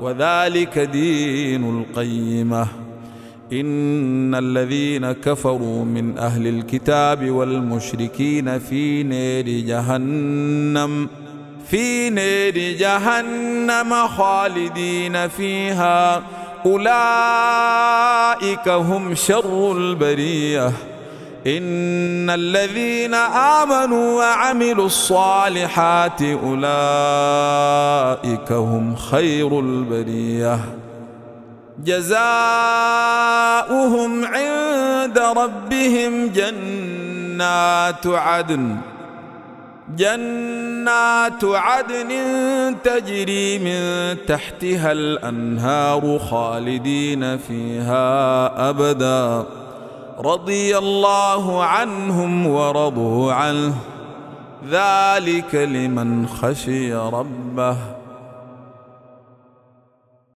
وذلك دين القيمة. إن الذين كفروا من أهل الكتاب والمشركين في نار جهنم في نار جهنم خالدين فيها. أولئك هم شر البرية. إن الذين آمنوا وعملوا الصالحات أولئك هم خير البرية. جزاؤهم عند ربهم جنات عدن. جنات عدن تجري من تحتها الأنهار خالدين فيها أبدا. رضي الله عنهم ورضوا عنه. ذلك لمن خشي ربه.